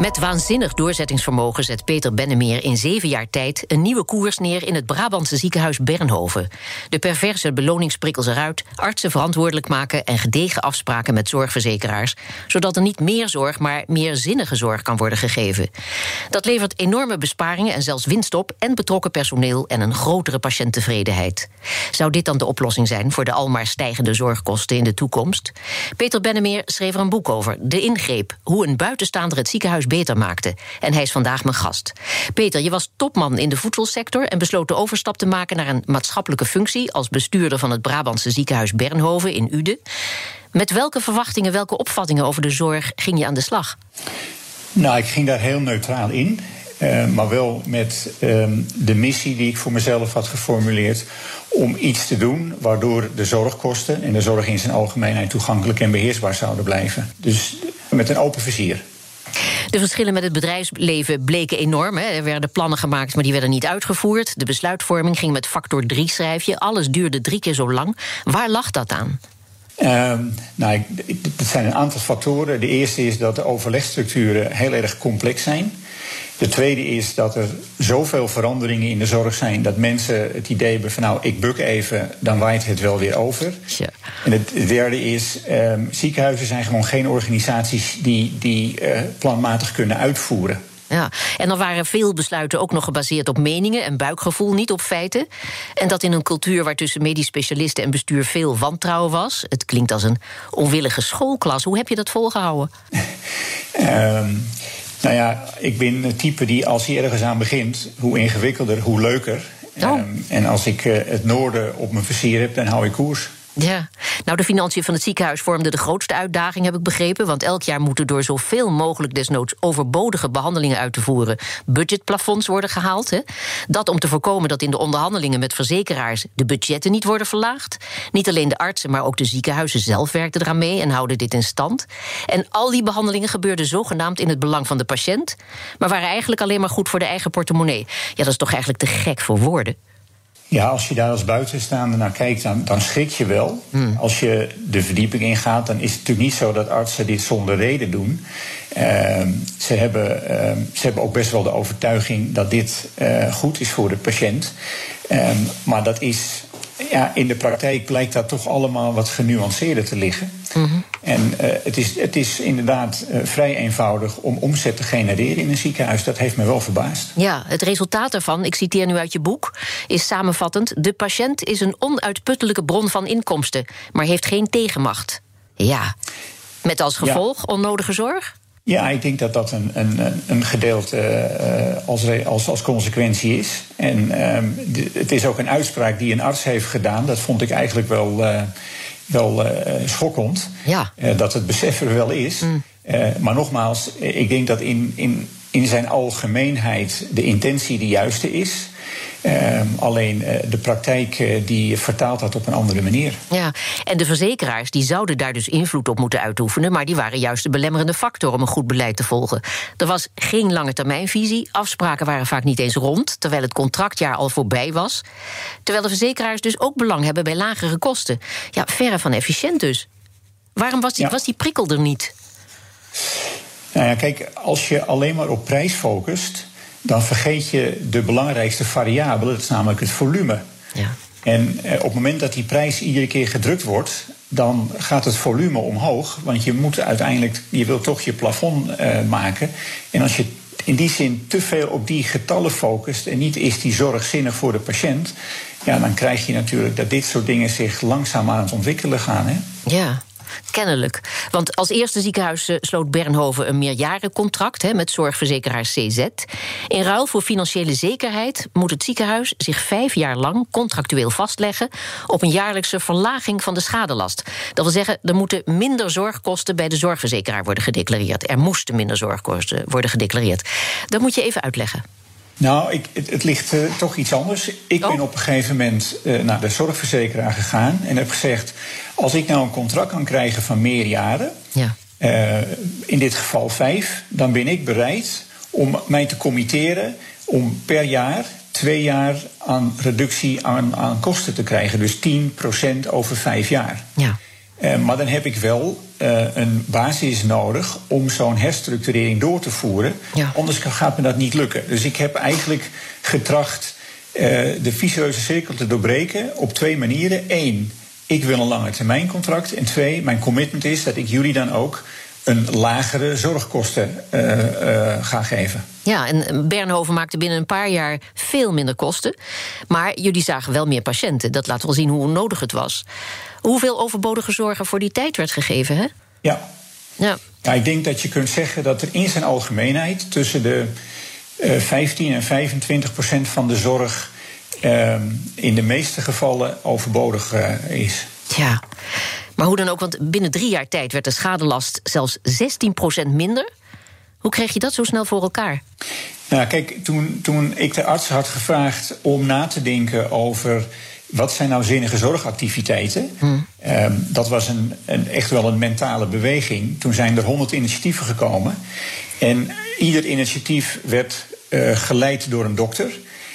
Met waanzinnig doorzettingsvermogen zet Peter Bennemeer in zeven jaar tijd een nieuwe koers neer in het Brabantse ziekenhuis Bernhoven. De perverse beloningsprikkels eruit, artsen verantwoordelijk maken en gedegen afspraken met zorgverzekeraars, zodat er niet meer zorg, maar meer zinnige zorg kan worden gegeven. Dat levert enorme besparingen en zelfs winst op en betrokken personeel en een grotere patiënttevredenheid. Zou dit dan de oplossing zijn voor de almaar stijgende zorgkosten in de toekomst? Peter Bennemeer schreef er een boek over, De Ingreep, hoe een buitenstaander het ziekenhuis beter maakte. En hij is vandaag mijn gast. Peter, je was topman in de voedselsector en besloot de overstap te maken naar een maatschappelijke functie als bestuurder van het Brabantse ziekenhuis Bernhoven in Uden. Met welke verwachtingen, welke opvattingen over de zorg ging je aan de slag? Nou, ik ging daar heel neutraal in. Uh, maar wel met uh, de missie die ik voor mezelf had geformuleerd. om iets te doen waardoor de zorgkosten en de zorg in zijn algemeenheid toegankelijk en beheersbaar zouden blijven. Dus met een open vizier. De verschillen met het bedrijfsleven bleken enorm. Hè. Er werden plannen gemaakt, maar die werden niet uitgevoerd. De besluitvorming ging met factor 3 schrijf je. Alles duurde drie keer zo lang. Waar lag dat aan? Uh, nou, het zijn een aantal factoren. De eerste is dat de overlegstructuren heel erg complex zijn. De tweede is dat er zoveel veranderingen in de zorg zijn dat mensen het idee hebben van nou, ik buk even, dan waait het wel weer over. Ja. En het derde is, um, ziekenhuizen zijn gewoon geen organisaties die, die uh, planmatig kunnen uitvoeren. Ja, en dan waren veel besluiten ook nog gebaseerd op meningen en buikgevoel, niet op feiten. En dat in een cultuur waar tussen medisch specialisten en bestuur veel wantrouwen was. Het klinkt als een onwillige schoolklas. Hoe heb je dat volgehouden? um, Nou ja, ik ben het type die als hij ergens aan begint, hoe ingewikkelder, hoe leuker. Oh. Um, en als ik uh, het noorden op mijn versier heb, dan hou ik koers. Ja, nou de financiën van het ziekenhuis vormden de grootste uitdaging, heb ik begrepen. Want elk jaar moeten door zoveel mogelijk desnoods overbodige behandelingen uit te voeren budgetplafonds worden gehaald. Hè? Dat om te voorkomen dat in de onderhandelingen met verzekeraars de budgetten niet worden verlaagd. Niet alleen de artsen, maar ook de ziekenhuizen zelf werkten eraan mee en houden dit in stand. En al die behandelingen gebeurden zogenaamd in het belang van de patiënt, maar waren eigenlijk alleen maar goed voor de eigen portemonnee. Ja, dat is toch eigenlijk te gek voor woorden. Ja, als je daar als buitenstaander naar kijkt, dan, dan schrik je wel. Hmm. Als je de verdieping ingaat, dan is het natuurlijk niet zo dat artsen dit zonder reden doen. Uh, ze, hebben, uh, ze hebben ook best wel de overtuiging dat dit uh, goed is voor de patiënt. Ehm, maar dat is ja, in de praktijk blijkt dat toch allemaal wat genuanceerder te liggen. Mm-hmm. En uh, het, is, het is inderdaad uh, vrij eenvoudig om omzet te genereren in een ziekenhuis. Dat heeft me wel verbaasd. Ja, het resultaat daarvan, ik citeer nu uit je boek, is samenvattend: De patiënt is een onuitputtelijke bron van inkomsten, maar heeft geen tegenmacht. Ja. Met als gevolg ja. onnodige zorg? Ja, ik denk dat dat een, een, een gedeelte uh, als, als, als consequentie is. En de, het is ook een uitspraak die een arts heeft gedaan. Dat vond ik eigenlijk wel, uh, wel uh, schokkend. Ja. dat het besef er wel is. Mm. maar nogmaals, ik denk dat in, in, in zijn algemeenheid de intentie de juiste is. Uh, alleen uh, de praktijk uh, die vertaalt dat op een andere manier. Ja, en de verzekeraars die zouden daar dus invloed op moeten uitoefenen, maar die waren juist de belemmerende factor om een goed beleid te volgen. Er was geen lange termijnvisie, afspraken waren vaak niet eens rond, terwijl het contractjaar al voorbij was. Terwijl de verzekeraars dus ook belang hebben bij lagere kosten. Ja, verre van efficiënt dus. Waarom was die, ja. was die prikkel er niet? Nou ja, kijk, als je alleen maar op prijs focust dan vergeet je de belangrijkste variabele, dat is namelijk het volume. Ja. En eh, op het moment dat die prijs iedere keer gedrukt wordt, dan gaat het volume omhoog. Want je moet uiteindelijk, je wilt toch je plafond uh, maken. En als je in die zin te veel op die getallen focust en niet is die zorg zinnig voor de patiënt, ja, dan krijg je natuurlijk dat dit soort dingen zich langzaam aan het ontwikkelen gaan. Hè? Ja. Kennelijk. Want als eerste ziekenhuis eh, sloot Bernhoven een meerjarencontract hè, met zorgverzekeraar CZ. In ruil voor financiële zekerheid moet het ziekenhuis zich vijf jaar lang contractueel vastleggen op een jaarlijkse verlaging van de schadelast. Dat wil zeggen, er moeten minder zorgkosten bij de zorgverzekeraar worden gedeclareerd. Er moesten minder zorgkosten worden gedeclareerd. Dat moet je even uitleggen. Nou, ik, het, het, ligt uh, toch iets anders. Ik oh. ben op een gegeven moment uh, naar de zorgverzekeraar gegaan en heb gezegd: als ik nou een contract kan krijgen van meer jaren, ja. in dit geval vijf, dan ben ik bereid om mij te committeren om per jaar twee jaar aan reductie aan, aan kosten te krijgen. Dus 10% over vijf jaar. Ja. Uh, maar dan heb ik wel uh, een basis nodig om zo'n herstructurering door te voeren. Ja. Anders gaat me dat niet lukken. Dus ik heb eigenlijk getracht uh, de vicieuze cirkel te doorbreken op twee manieren. Eén, ik wil een lange termijn contract. En twee, mijn commitment is dat ik jullie dan ook een lagere zorgkosten uh, uh, ga geven. Ja, en Bernhoven maakte binnen een paar jaar veel minder kosten. Maar jullie zagen wel meer patiënten. Dat laat wel zien hoe nodig het was. Hoeveel overbodige zorgen voor die tijd werd gegeven, hè? Ja. Ja. ja ik denk dat je kunt zeggen dat er in zijn algemeenheid tussen de uh, 15 en 25 procent van de zorg in de meeste gevallen overbodig is. Ja. Maar hoe dan ook, want binnen drie jaar tijd werd de schadelast zelfs 16% minder. Hoe kreeg je dat zo snel voor elkaar? Nou, kijk, toen, toen ik de arts had gevraagd om na te denken over wat zijn nou zinnige zorgactiviteiten? Hmm. Um, dat was een, een, echt wel een mentale beweging. Toen zijn er honderd initiatieven gekomen. En ieder initiatief werd uh, geleid door een dokter.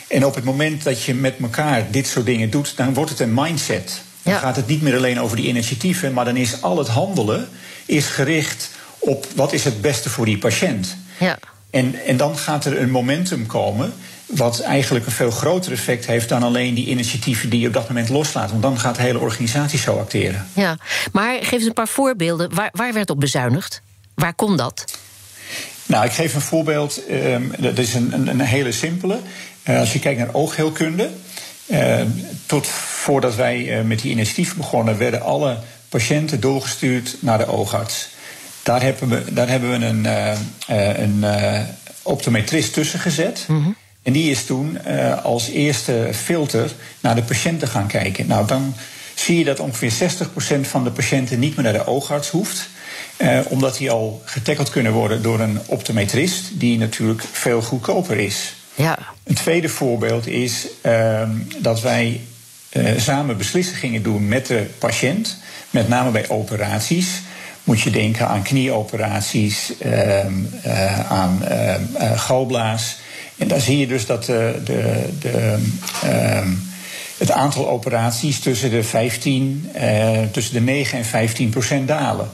En op het moment dat je met elkaar dit soort dingen doet, dan wordt het een mindset. Dan ja. gaat het niet meer alleen over die initiatieven, maar dan is al het handelen is gericht op wat is het beste voor die patiënt. Ja. En, en dan gaat er een momentum komen wat eigenlijk een veel groter effect heeft dan alleen die initiatieven die je op dat moment loslaat. Want dan gaat de hele organisatie zo acteren. Ja, maar geef eens een paar voorbeelden. Waar, waar werd op bezuinigd? Waar kon dat? Nou, ik geef een voorbeeld. Um, dat is een, een, een hele simpele. Uh, als je kijkt naar oogheelkunde. Uh, tot voordat wij uh, met die initiatief begonnen, werden alle patiënten doorgestuurd naar de oogarts. Daar hebben we, daar hebben we een, uh, een optometrist tussen gezet. Mm -hmm. En die is toen als eerste filter naar de patiënten gaan kijken. Nou, dan zie je dat ongeveer 60% van de patiënten niet meer naar de oogarts hoeft. omdat die al getackeld kunnen worden door een optometrist, die natuurlijk veel goedkoper is. Ja. Een tweede voorbeeld is uh, dat wij uh, samen beslissingen gingen doen met de patiënt, met name bij operaties. Moet je denken aan knieoperaties, uh, aan galblaas. En daar zie je dus dat de, de, de, ehm, het aantal operaties tussen de, 15, tussen de 9 en 15 procent dalen.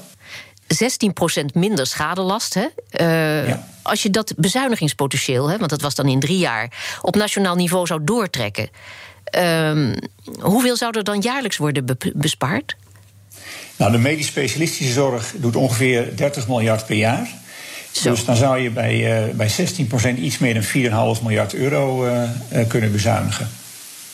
16% minder schadelast. Hè? Uh, ja. Als je dat bezuinigingspotentieel, hè, want dat was dan in drie jaar, op nationaal niveau zou doortrekken. Uh, hoeveel zou er dan jaarlijks worden be bespaard? Nou, de medisch specialistische zorg doet ongeveer 30 miljard per jaar. Zo. Dus dan zou je bij, uh, bij 16% iets meer dan 4,5 miljard euro uh, kunnen bezuinigen.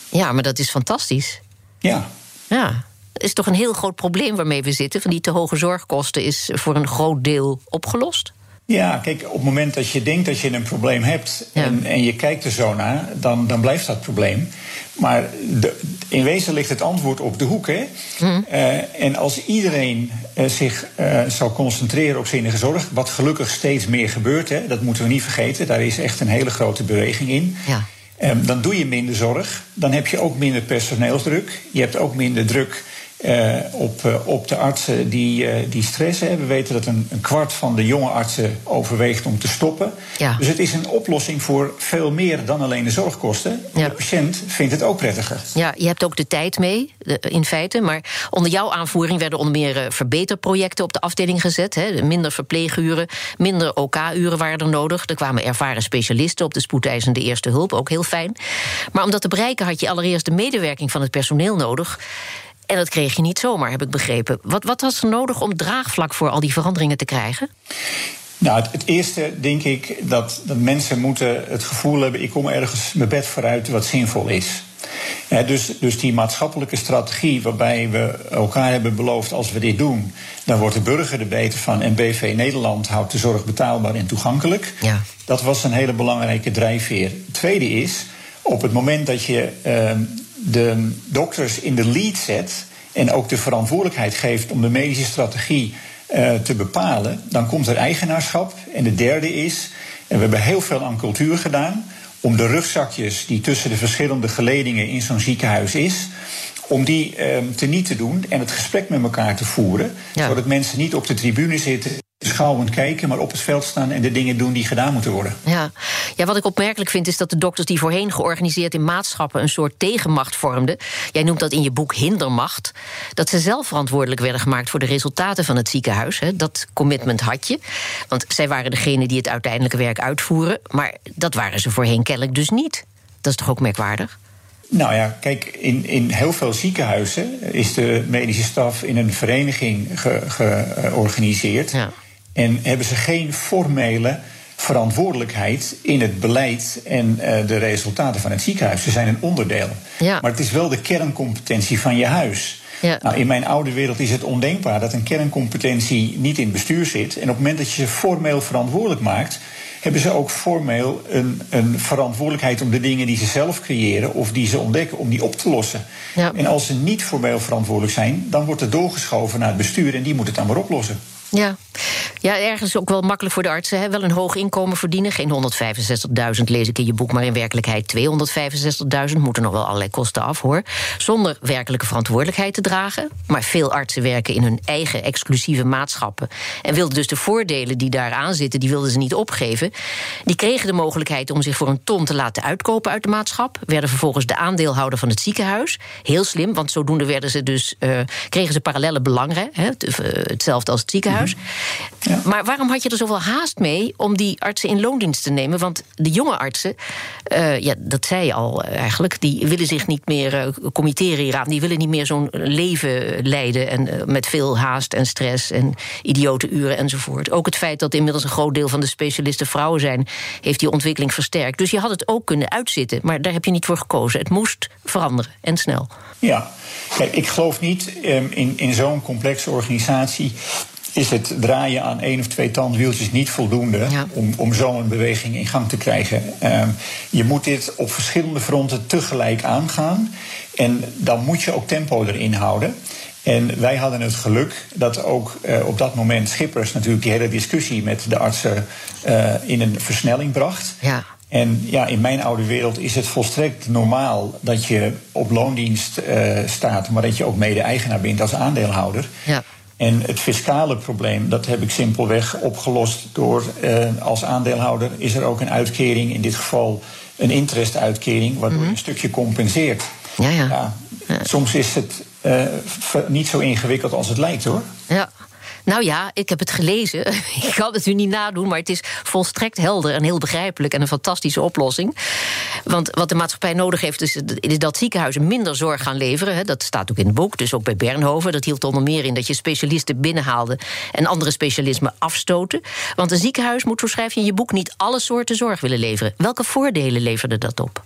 Ja, maar dat is fantastisch. Ja. Ja is toch een heel groot probleem waarmee we zitten. Van die te hoge zorgkosten is voor een groot deel opgelost. Ja, kijk, op het moment dat je denkt dat je een probleem hebt ja. en, en, je kijkt er zo naar, dan, dan blijft dat probleem. Maar de, in wezen ligt het antwoord op de hoek. Hè? Mm. Uh, en als iedereen uh, zich uh, zou concentreren op zinnige zorg, wat gelukkig steeds meer gebeurt, hè, dat moeten we niet vergeten, daar is echt een hele grote beweging in. Ja. Um, dan doe je minder zorg, dan heb je ook minder personeelsdruk, je hebt ook minder druk uh, op, uh, op de artsen die, uh, die stressen. We weten dat een, een, kwart van de jonge artsen overweegt om te stoppen. Ja. Dus het is een oplossing voor veel meer dan alleen de zorgkosten. Ja. De patiënt vindt het ook prettiger. Ja, je hebt ook de tijd mee, in feite. Maar onder jouw aanvoering werden onder meer verbeterprojecten op de afdeling gezet. Hè. Minder verpleeguren, minder OK-uren waren er nodig. Er kwamen ervaren specialisten op de spoedeisende eerste hulp, ook heel fijn. Maar om dat te bereiken had je allereerst de medewerking van het personeel nodig. En dat kreeg je niet zomaar, heb ik begrepen. Wat, wat was er nodig om draagvlak voor al die veranderingen te krijgen? Nou, het, het, eerste denk ik dat, dat mensen moeten het gevoel hebben: ik kom ergens mijn bed vooruit wat zinvol is. Ja, dus, dus die maatschappelijke strategie waarbij we elkaar hebben beloofd: als we dit doen, dan wordt de burger er beter van. En BV Nederland houdt de zorg betaalbaar en toegankelijk. Ja. Dat was een hele belangrijke drijfveer. Het tweede is: op het moment dat je. Uh, de dokters in de lead zet en ook de verantwoordelijkheid geeft om de medische strategie uh, te bepalen, dan komt er eigenaarschap. En de derde is, en we hebben heel veel aan cultuur gedaan, om de rugzakjes die tussen de verschillende geledingen in zo'n ziekenhuis is, om die uh, te niet te doen en het gesprek met elkaar te voeren, ja. zodat mensen niet op de tribune zitten aanschouwend kijken, maar op het veld staan en de dingen doen die gedaan moeten worden. Ja. ja, wat ik opmerkelijk vind is dat de dokters die voorheen georganiseerd in maatschappen een soort tegenmacht vormden. Jij noemt dat in je boek hindermacht. Dat ze zelf verantwoordelijk werden gemaakt voor de resultaten van het ziekenhuis. Hè. Dat commitment had je. Want zij waren degene die het uiteindelijke werk uitvoeren. Maar dat waren ze voorheen kennelijk dus niet. Dat is toch ook merkwaardig? Nou ja, kijk, in, in heel veel ziekenhuizen is de medische staf in een vereniging georganiseerd. Ja. En hebben ze geen formele verantwoordelijkheid in het beleid en uh, de resultaten van het ziekenhuis. Ze zijn een onderdeel. Ja. Maar het is wel de kerncompetentie van je huis. Ja. Nou, in mijn oude wereld is het ondenkbaar dat een kerncompetentie niet in het bestuur zit. En op het moment dat je ze formeel verantwoordelijk maakt, hebben ze ook formeel een, een verantwoordelijkheid om de dingen die ze zelf creëren of die ze ontdekken, om die op te lossen. Ja. En als ze niet formeel verantwoordelijk zijn, dan wordt het doorgeschoven naar het bestuur en die moet het dan maar oplossen. Ja. Ja, ergens ook wel makkelijk voor de artsen. Hè? Wel een hoog inkomen verdienen. Geen 165.000 lees ik in je boek, maar in werkelijkheid 265.000. Moeten nog wel allerlei kosten af hoor. Zonder werkelijke verantwoordelijkheid te dragen. Maar veel artsen werken in hun eigen exclusieve maatschappen. En wilden dus de voordelen die daaraan zitten, die wilden ze niet opgeven. Die kregen de mogelijkheid om zich voor een ton te laten uitkopen uit de maatschap. Werden vervolgens de aandeelhouder van het ziekenhuis. Heel slim, want zodoende werden ze dus, uh, kregen ze parallele belangen. Hè? Hetzelfde als het ziekenhuis. Ja. Maar waarom had je er zoveel haast mee om die artsen in loondienst te nemen? Want de jonge artsen, uh, ja, dat zei je al eigenlijk, die willen zich niet meer uh, committeren hieraan. Die willen niet meer zo'n leven leiden en uh, met veel haast en stress en idiote uren enzovoort. Ook het feit dat inmiddels een groot deel van de specialisten vrouwen zijn, heeft die ontwikkeling versterkt. Dus je had het ook kunnen uitzitten, maar daar heb je niet voor gekozen. Het moest veranderen en snel. Ja, kijk, ik geloof niet um, in, in zo'n complexe organisatie is het draaien aan één of twee tandwieltjes niet voldoende om, om zo'n beweging in gang te krijgen. Um, je moet dit op verschillende fronten tegelijk aangaan. En dan moet je ook tempo erin houden. En wij hadden het geluk dat ook uh, op dat moment Schippers natuurlijk die hele discussie met de artsen uh, in een versnelling bracht. Ja. En ja, in mijn oude wereld is het volstrekt normaal dat je op loondienst uh, staat, maar dat je ook mede-eigenaar bent als aandeelhouder. Ja. En het fiscale probleem, dat heb ik simpelweg opgelost door uh, als aandeelhouder is er ook een uitkering, in dit geval een interest-uitkering, waardoor je mhm. een stukje compenseert. Ja, ja. ja, Soms is het uh, niet zo ingewikkeld als het lijkt hoor. Ja. Nou ja, ik heb het gelezen. ik kan het u niet nadoen, maar het is volstrekt helder en heel begrijpelijk en een fantastische oplossing. Want wat de maatschappij nodig heeft, is, dat ziekenhuizen minder zorg gaan leveren. Dat staat ook in het boek, dus ook bij Bernhoven. Dat hield onder meer in dat je specialisten binnenhaalde en andere specialismen afstoten. Want een ziekenhuis moet, zo schrijf je in je boek, niet alle soorten zorg willen leveren. Welke voordelen leverde dat op?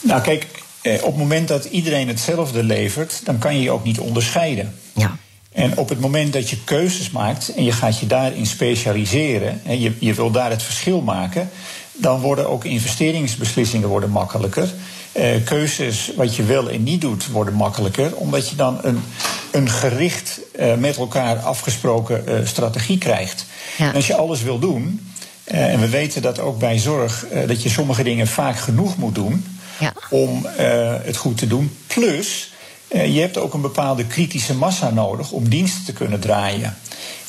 Nou, kijk, eh, op het moment dat iedereen hetzelfde levert, dan kan je je ook niet onderscheiden. Ja. En op het moment dat je keuzes maakt en je gaat je daarin specialiseren en je, je wil daar het verschil maken, dan worden ook investeringsbeslissingen worden makkelijker. Uh, keuzes wat je wel en niet doet worden makkelijker, omdat je dan een, een gericht uh, met elkaar afgesproken uh, strategie krijgt. Ja. En als je alles wil doen, en we weten dat ook bij zorg, dat je sommige dingen vaak genoeg moet doen ja. om het goed te doen. Plus, je hebt ook een bepaalde kritische massa nodig om diensten te kunnen draaien.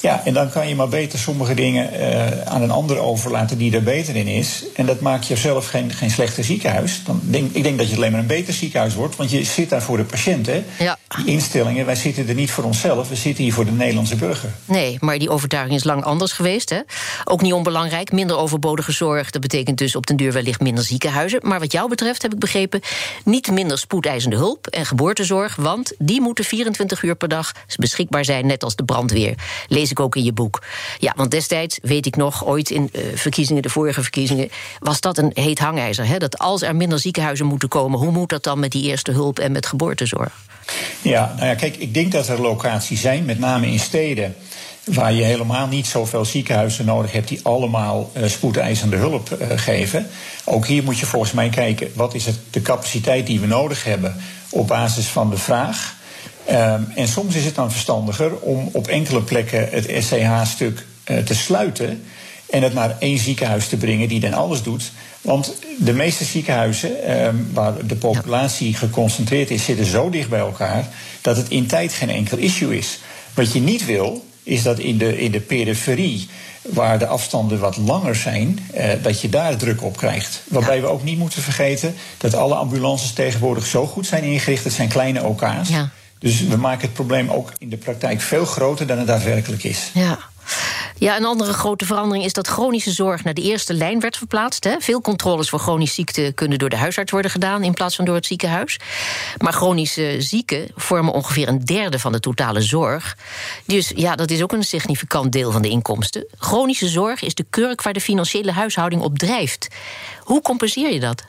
Ja, en dan kan je maar beter sommige dingen uh, aan een ander overlaten die er beter in is. En dat maakt jezelf geen, geen slechter ziekenhuis. Dan denk, ik denk dat je alleen maar een beter ziekenhuis wordt, want je zit daar voor de patiënt. Hè? Ja. Die instellingen, wij zitten er niet voor onszelf, we zitten hier voor de Nederlandse burger. Nee, maar die overtuiging is lang anders geweest. Hè? Ook niet onbelangrijk, minder overbodige zorg. Dat betekent dus op den duur wellicht minder ziekenhuizen. Maar wat jou betreft, heb ik begrepen, niet minder spoedeisende hulp en geboortezorg. Want die moeten 24 uur per dag beschikbaar zijn, net als de brandweer. Lees ik ook in je boek. Ja, want destijds, weet ik nog, ooit in uh, verkiezingen, de vorige verkiezingen, was dat een heet hangijzer. Hè? Dat als er minder ziekenhuizen moeten komen, hoe moet dat dan met die eerste hulp en met geboortezorg? Ja, nou ja, kijk, ik denk dat er locaties zijn, met name in steden waar je helemaal niet zoveel ziekenhuizen nodig hebt die allemaal uh, spoedeisende hulp uh, geven. Ook hier moet je volgens mij kijken wat is het, de capaciteit die we nodig hebben op basis van de vraag. Um, en soms is het dan verstandiger om op enkele plekken het SCH-stuk uh, te sluiten en het naar één ziekenhuis te brengen die dan alles doet. Want de meeste ziekenhuizen um, waar de populatie geconcentreerd is, zitten zo dicht bij elkaar dat het in tijd geen enkel issue is. Wat je niet wil, is dat in de, in de periferie, waar de afstanden wat langer zijn, eh, dat je daar druk op krijgt. Waarbij we ook niet moeten vergeten dat alle ambulances tegenwoordig zo goed zijn ingericht. Het zijn kleine OK's. Ja. Dus we maken het probleem ook in de praktijk veel groter dan het daadwerkelijk is. Ja. Ja, een andere grote verandering is dat chronische zorg naar de eerste lijn werd verplaatst. Hè. Veel controles voor chronische ziekten kunnen door de huisarts worden gedaan in plaats van door het ziekenhuis. Maar chronische zieken vormen ongeveer een derde van de totale zorg. Dus ja, dat is ook een significant deel van de inkomsten. Chronische zorg is de kurk waar de financiële huishouding op drijft. Hoe compenseer je dat?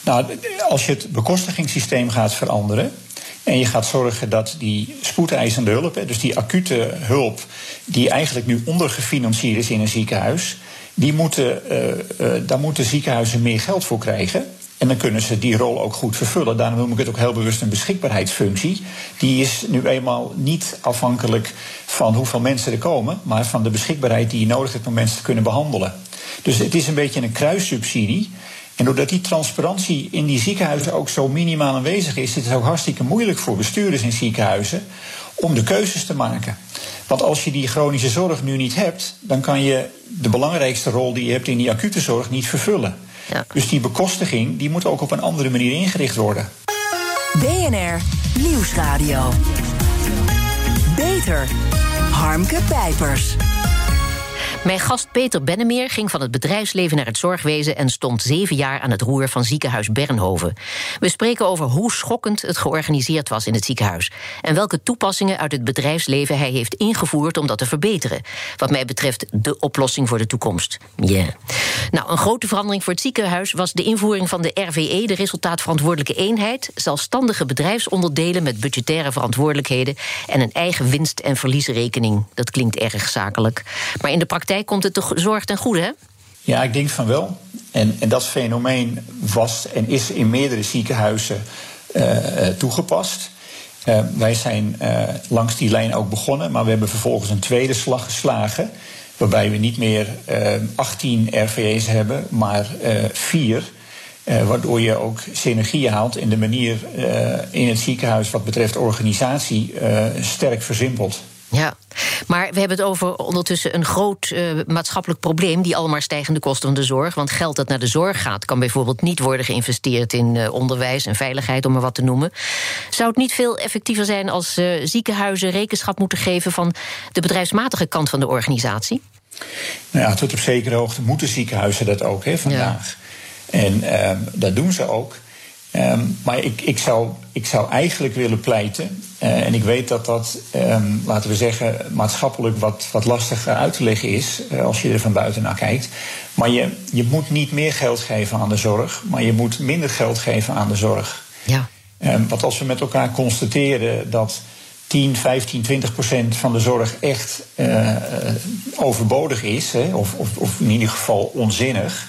Nou, als je het bekostigingssysteem gaat veranderen. En je gaat zorgen dat die spoedeisende hulp, dus die acute hulp, die eigenlijk nu ondergefinancierd is in een ziekenhuis, die moeten, uh, daar moeten ziekenhuizen meer geld voor krijgen. En dan kunnen ze die rol ook goed vervullen. Daarom noem ik het ook heel bewust een beschikbaarheidsfunctie. Die is nu eenmaal niet afhankelijk van hoeveel mensen er komen, maar van de beschikbaarheid die je nodig hebt om mensen te kunnen behandelen. Dus het is een beetje een kruissubsidie. En doordat die transparantie in die ziekenhuizen ook zo minimaal aanwezig is, is het ook hartstikke moeilijk voor bestuurders in ziekenhuizen om de keuzes te maken. Want als je die chronische zorg nu niet hebt, dan kan je de belangrijkste rol die je hebt in die acute zorg niet vervullen. Ja. Dus die bekostiging die moet ook op een andere manier ingericht worden. BNR Nieuwsradio. Beter. Harmke Pijpers. Mijn gast Peter Bennemeer ging van het bedrijfsleven naar het zorgwezen en stond zeven jaar aan het roer van ziekenhuis Bernhoven. We spreken over hoe schokkend het georganiseerd was in het ziekenhuis en welke toepassingen uit het bedrijfsleven hij heeft ingevoerd om dat te verbeteren. Wat mij betreft de oplossing voor de toekomst. Yeah. Nou, een grote verandering voor het ziekenhuis was de invoering van de RVE, de resultaatverantwoordelijke eenheid, zelfstandige bedrijfsonderdelen met budgettaire verantwoordelijkheden en een eigen winst- en verliesrekening. Dat klinkt erg zakelijk. Maar in de praktijk komt het de zorg ten goede, hè? Ja, ik denk van wel. En, en dat fenomeen was en is in meerdere ziekenhuizen uh, toegepast. Uh, wij zijn langs die lijn ook begonnen, maar we hebben vervolgens een tweede slag geslagen. Waarbij we niet meer 18 RVE's hebben, maar vier. waardoor je ook synergie haalt in de manier in het ziekenhuis wat betreft organisatie sterk versimpelt. Ja, maar we hebben het over ondertussen een groot uh, maatschappelijk probleem, die almaar stijgende kosten van de zorg. Want geld dat naar de zorg gaat, kan bijvoorbeeld niet worden geïnvesteerd in uh, onderwijs en veiligheid, om maar wat te noemen. Zou het niet veel effectiever zijn als uh, ziekenhuizen rekenschap moeten geven van de bedrijfsmatige kant van de organisatie? Nou ja, tot op zekere hoogte moeten ziekenhuizen dat ook hè, vandaag. Ja. En ehm, dat doen ze ook. Um, maar ik, ik, zou, ik zou eigenlijk willen pleiten, uh, en ik weet dat dat, um, laten we zeggen, maatschappelijk wat, wat lastiger uit te leggen is uh, als je er van buiten naar kijkt. Maar je, je moet niet meer geld geven aan de zorg, maar je moet minder geld geven aan de zorg. Ja. Um, want als we met elkaar constateren dat 10, 15, 20 procent van de zorg echt uh, overbodig is, hè, of, of, of in ieder geval onzinnig,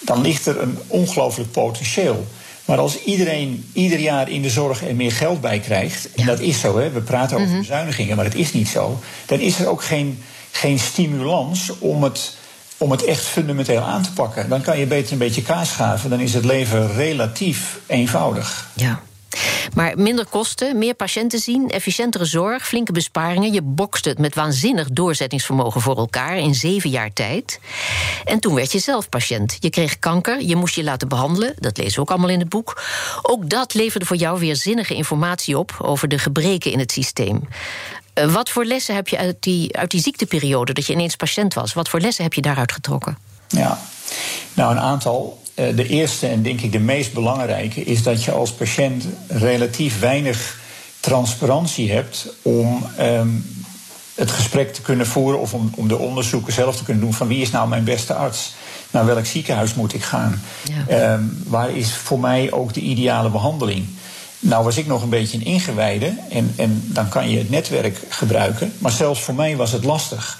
dan ligt er een ongelooflijk potentieel. Maar als iedereen ieder jaar in de zorg er meer geld bij krijgt, en dat is zo, hè, we praten over mhm. bezuinigingen, maar het is niet zo, dan is er ook geen, geen stimulans om het, om het echt fundamenteel aan te pakken. Dan kan je beter een beetje kaas schaven, dan is het leven relatief eenvoudig. Ja. Maar minder kosten, meer patiënten zien, efficiëntere zorg, flinke besparingen. Je bokst het met waanzinnig doorzettingsvermogen voor elkaar in zeven jaar tijd. En toen werd je zelf patiënt. Je kreeg kanker, je moest je laten behandelen. Dat lezen we ook allemaal in het boek. Ook dat leverde voor jou weer zinnige informatie op over de gebreken in het systeem. Eh, wat voor lessen heb je uit die, uit die ziekteperiode dat je ineens patiënt was? Wat voor lessen heb je daaruit getrokken? Ja, nou een aantal. Eh, de eerste en denk ik de meest belangrijke is dat je als patiënt relatief weinig transparantie hebt om um, het gesprek te kunnen voeren of om, om de onderzoeken zelf te kunnen doen van wie is nou mijn beste arts? Naar welk ziekenhuis moet ik gaan? Ja. Um, waar is voor mij ook de ideale behandeling? Nou was ik nog een beetje een ingewijde en, en dan kan je het netwerk gebruiken. Maar zelfs voor mij was het lastig.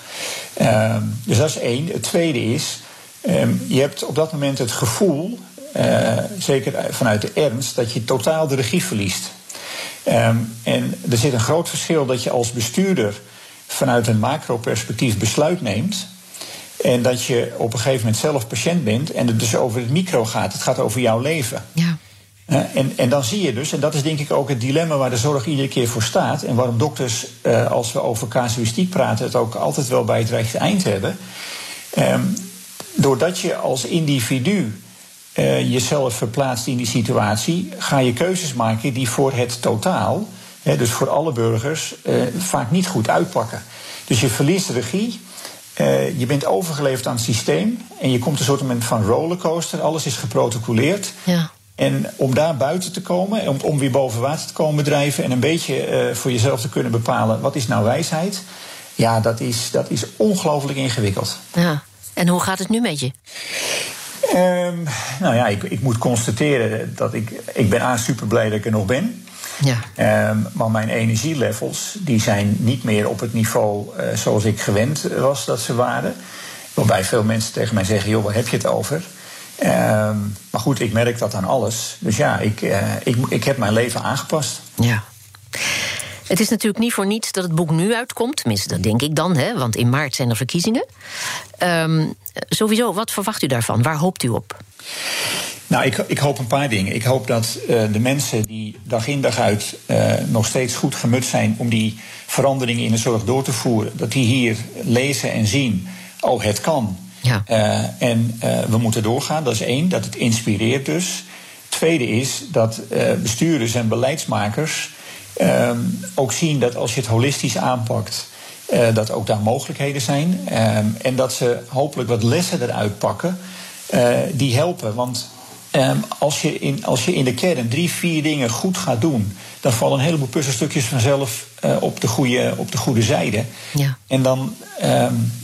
Um, dus dat is één. Het tweede is, Um, je hebt op dat moment het gevoel, uh, zeker vanuit de ernst, dat je totaal de regie verliest. Um, en er zit een groot verschil dat je als bestuurder vanuit een macro-perspectief besluit neemt. En dat je op een gegeven moment zelf patiënt bent en het dus over het micro gaat. Het gaat over jouw leven. Ja. en, en dan zie je dus, en dat is denk ik ook het dilemma waar de zorg iedere keer voor staat. En waarom dokters, uh, als we over casuïstiek praten, het ook altijd wel bij het rechte eind hebben. Um, doordat je als individu uh, jezelf verplaatst in die situatie, ga je keuzes maken die voor het totaal, hè, dus voor alle burgers, uh, vaak niet goed uitpakken. Dus je verliest regie. Uh, je bent overgeleverd aan het systeem en je komt een soort van rollercoaster. Alles is geprotocoleerd. Ja. En om daar buiten te komen, om, om weer boven water te komen drijven en een beetje voor jezelf te kunnen bepalen wat is nou wijsheid. Ja, dat is, dat is ongelooflijk ingewikkeld. Ja. En hoe gaat het nu met je? Um, nou ja, ik, ik moet constateren dat ik. Ik ben aan super blij dat ik er nog ben. Ja. Um, maar mijn energielevels die zijn niet meer op het niveau uh, zoals ik gewend was dat ze waren. Waarbij veel mensen tegen mij zeggen: joh, waar heb je het over? Um, maar goed, ik merk dat aan alles. Dus ja, ik, uh, ik, ik heb mijn leven aangepast. Ja. Het is natuurlijk niet voor niets dat het boek nu uitkomt. Tenminste, dat denk ik dan, hè, want in maart zijn er verkiezingen. Um, sowieso, wat verwacht u daarvan? Waar hoopt u op? Nou, ik, ik hoop een paar dingen. Ik hoop dat uh, de mensen die dag in dag uit uh, nog steeds goed gemut zijn om die veranderingen in de zorg door te voeren, dat die hier lezen en zien: oh, het kan. Ja. Uh, en we moeten doorgaan. Dat is één, dat het inspireert dus. Tweede is dat bestuurders en beleidsmakers um, ook zien dat als je het holistisch aanpakt, uh, dat ook daar mogelijkheden zijn. Um, en dat ze hopelijk wat lessen eruit pakken uh, die helpen. Want um, als, je in, als je in de kern drie, vier dingen goed gaat doen, dan vallen een heleboel puzzelstukjes vanzelf uh, op, de goede, op de goede zijde. Ja. En dan,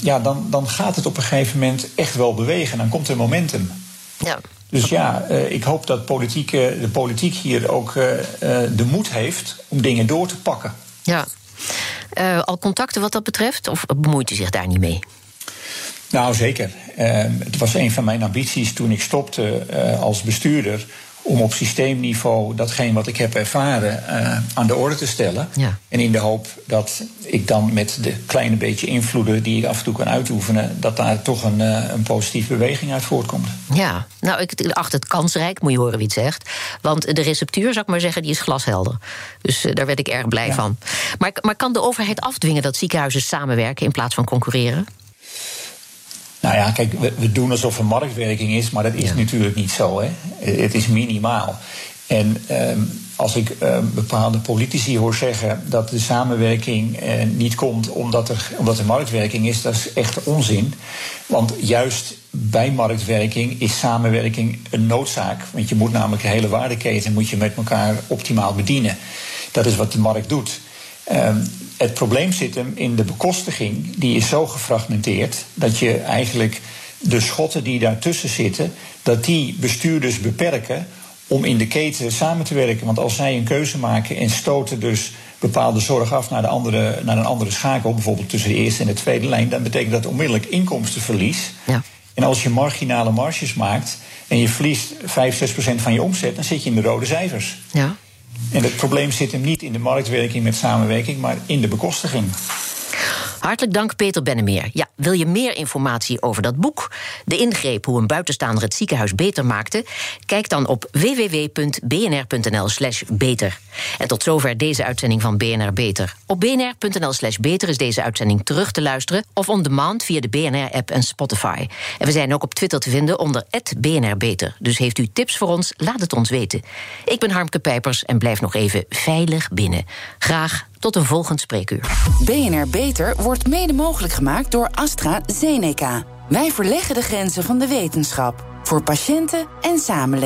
ja, dan, dan gaat het op een gegeven moment echt wel bewegen. Dan komt er momentum. Ja. Dus ja, uh, ik hoop dat politiek, uh, de politiek hier ook uh, de moed heeft om dingen door te pakken. Ja. al contacten wat dat betreft? Of bemoeit u zich daar niet mee? Nou, zeker. het was een van mijn ambities toen ik stopte als bestuurder om op systeemniveau datgene wat ik heb ervaren uh, aan de orde te stellen. Ja. En in de hoop dat ik dan met de kleine beetje invloeden die ik af en toe kan uitoefenen, dat daar toch een, uh, een positieve beweging uit voortkomt. Ja, nou, ik acht het kansrijk, moet je horen wie het zegt. Want de receptuur, zou ik maar zeggen, die is glashelder. Dus uh, daar werd ik erg blij ja. van. Maar, maar kan de overheid afdwingen dat ziekenhuizen samenwerken in plaats van concurreren? Nou ja, kijk, we, doen alsof er marktwerking is, maar dat is ja. natuurlijk niet zo. Hè. Het is minimaal. En um, als ik um, bepaalde politici hoor zeggen dat de samenwerking uh, niet komt omdat er, omdat er marktwerking is, dat is echt onzin. Want juist bij marktwerking is samenwerking een noodzaak. Want je moet namelijk de hele waardeketen moet je met elkaar optimaal bedienen. Dat is wat de markt doet. Um, het probleem zit hem in de bekostiging. Die is zo gefragmenteerd dat je eigenlijk de schotten die daartussen zitten, dat die bestuurders beperken om in de keten samen te werken. Want als zij een keuze maken en stoten dus bepaalde zorg af naar, de andere, naar een andere schakel, bijvoorbeeld tussen de eerste en de tweede lijn, dan betekent dat onmiddellijk inkomstenverlies. Ja. En als je marginale marges maakt en je verliest 5, 6 procent van je omzet, dan zit je in de rode cijfers. Ja. En het probleem zit hem niet in de marktwerking met samenwerking, maar in de bekostiging. Hartelijk dank, Peter Bennemeer. Ja, wil je meer informatie over dat boek? De ingreep hoe een buitenstaander het ziekenhuis beter maakte? Kijk dan op www.bnr.nl/slash beter. En tot zover deze uitzending van BNR Beter. Op bnr.nl/slash beter is deze uitzending terug te luisteren of on demand via de BNR-app en Spotify. En we zijn ook op Twitter te vinden onder BNR Beter. Dus heeft u tips voor ons? Laat het ons weten. Ik ben Harmke Pijpers en blijf nog even veilig binnen. Graag tot een volgend spreekuur. BNR Beter wordt mede mogelijk gemaakt door AstraZeneca. Wij verleggen de grenzen van de wetenschap. Voor patiënten en samenleving.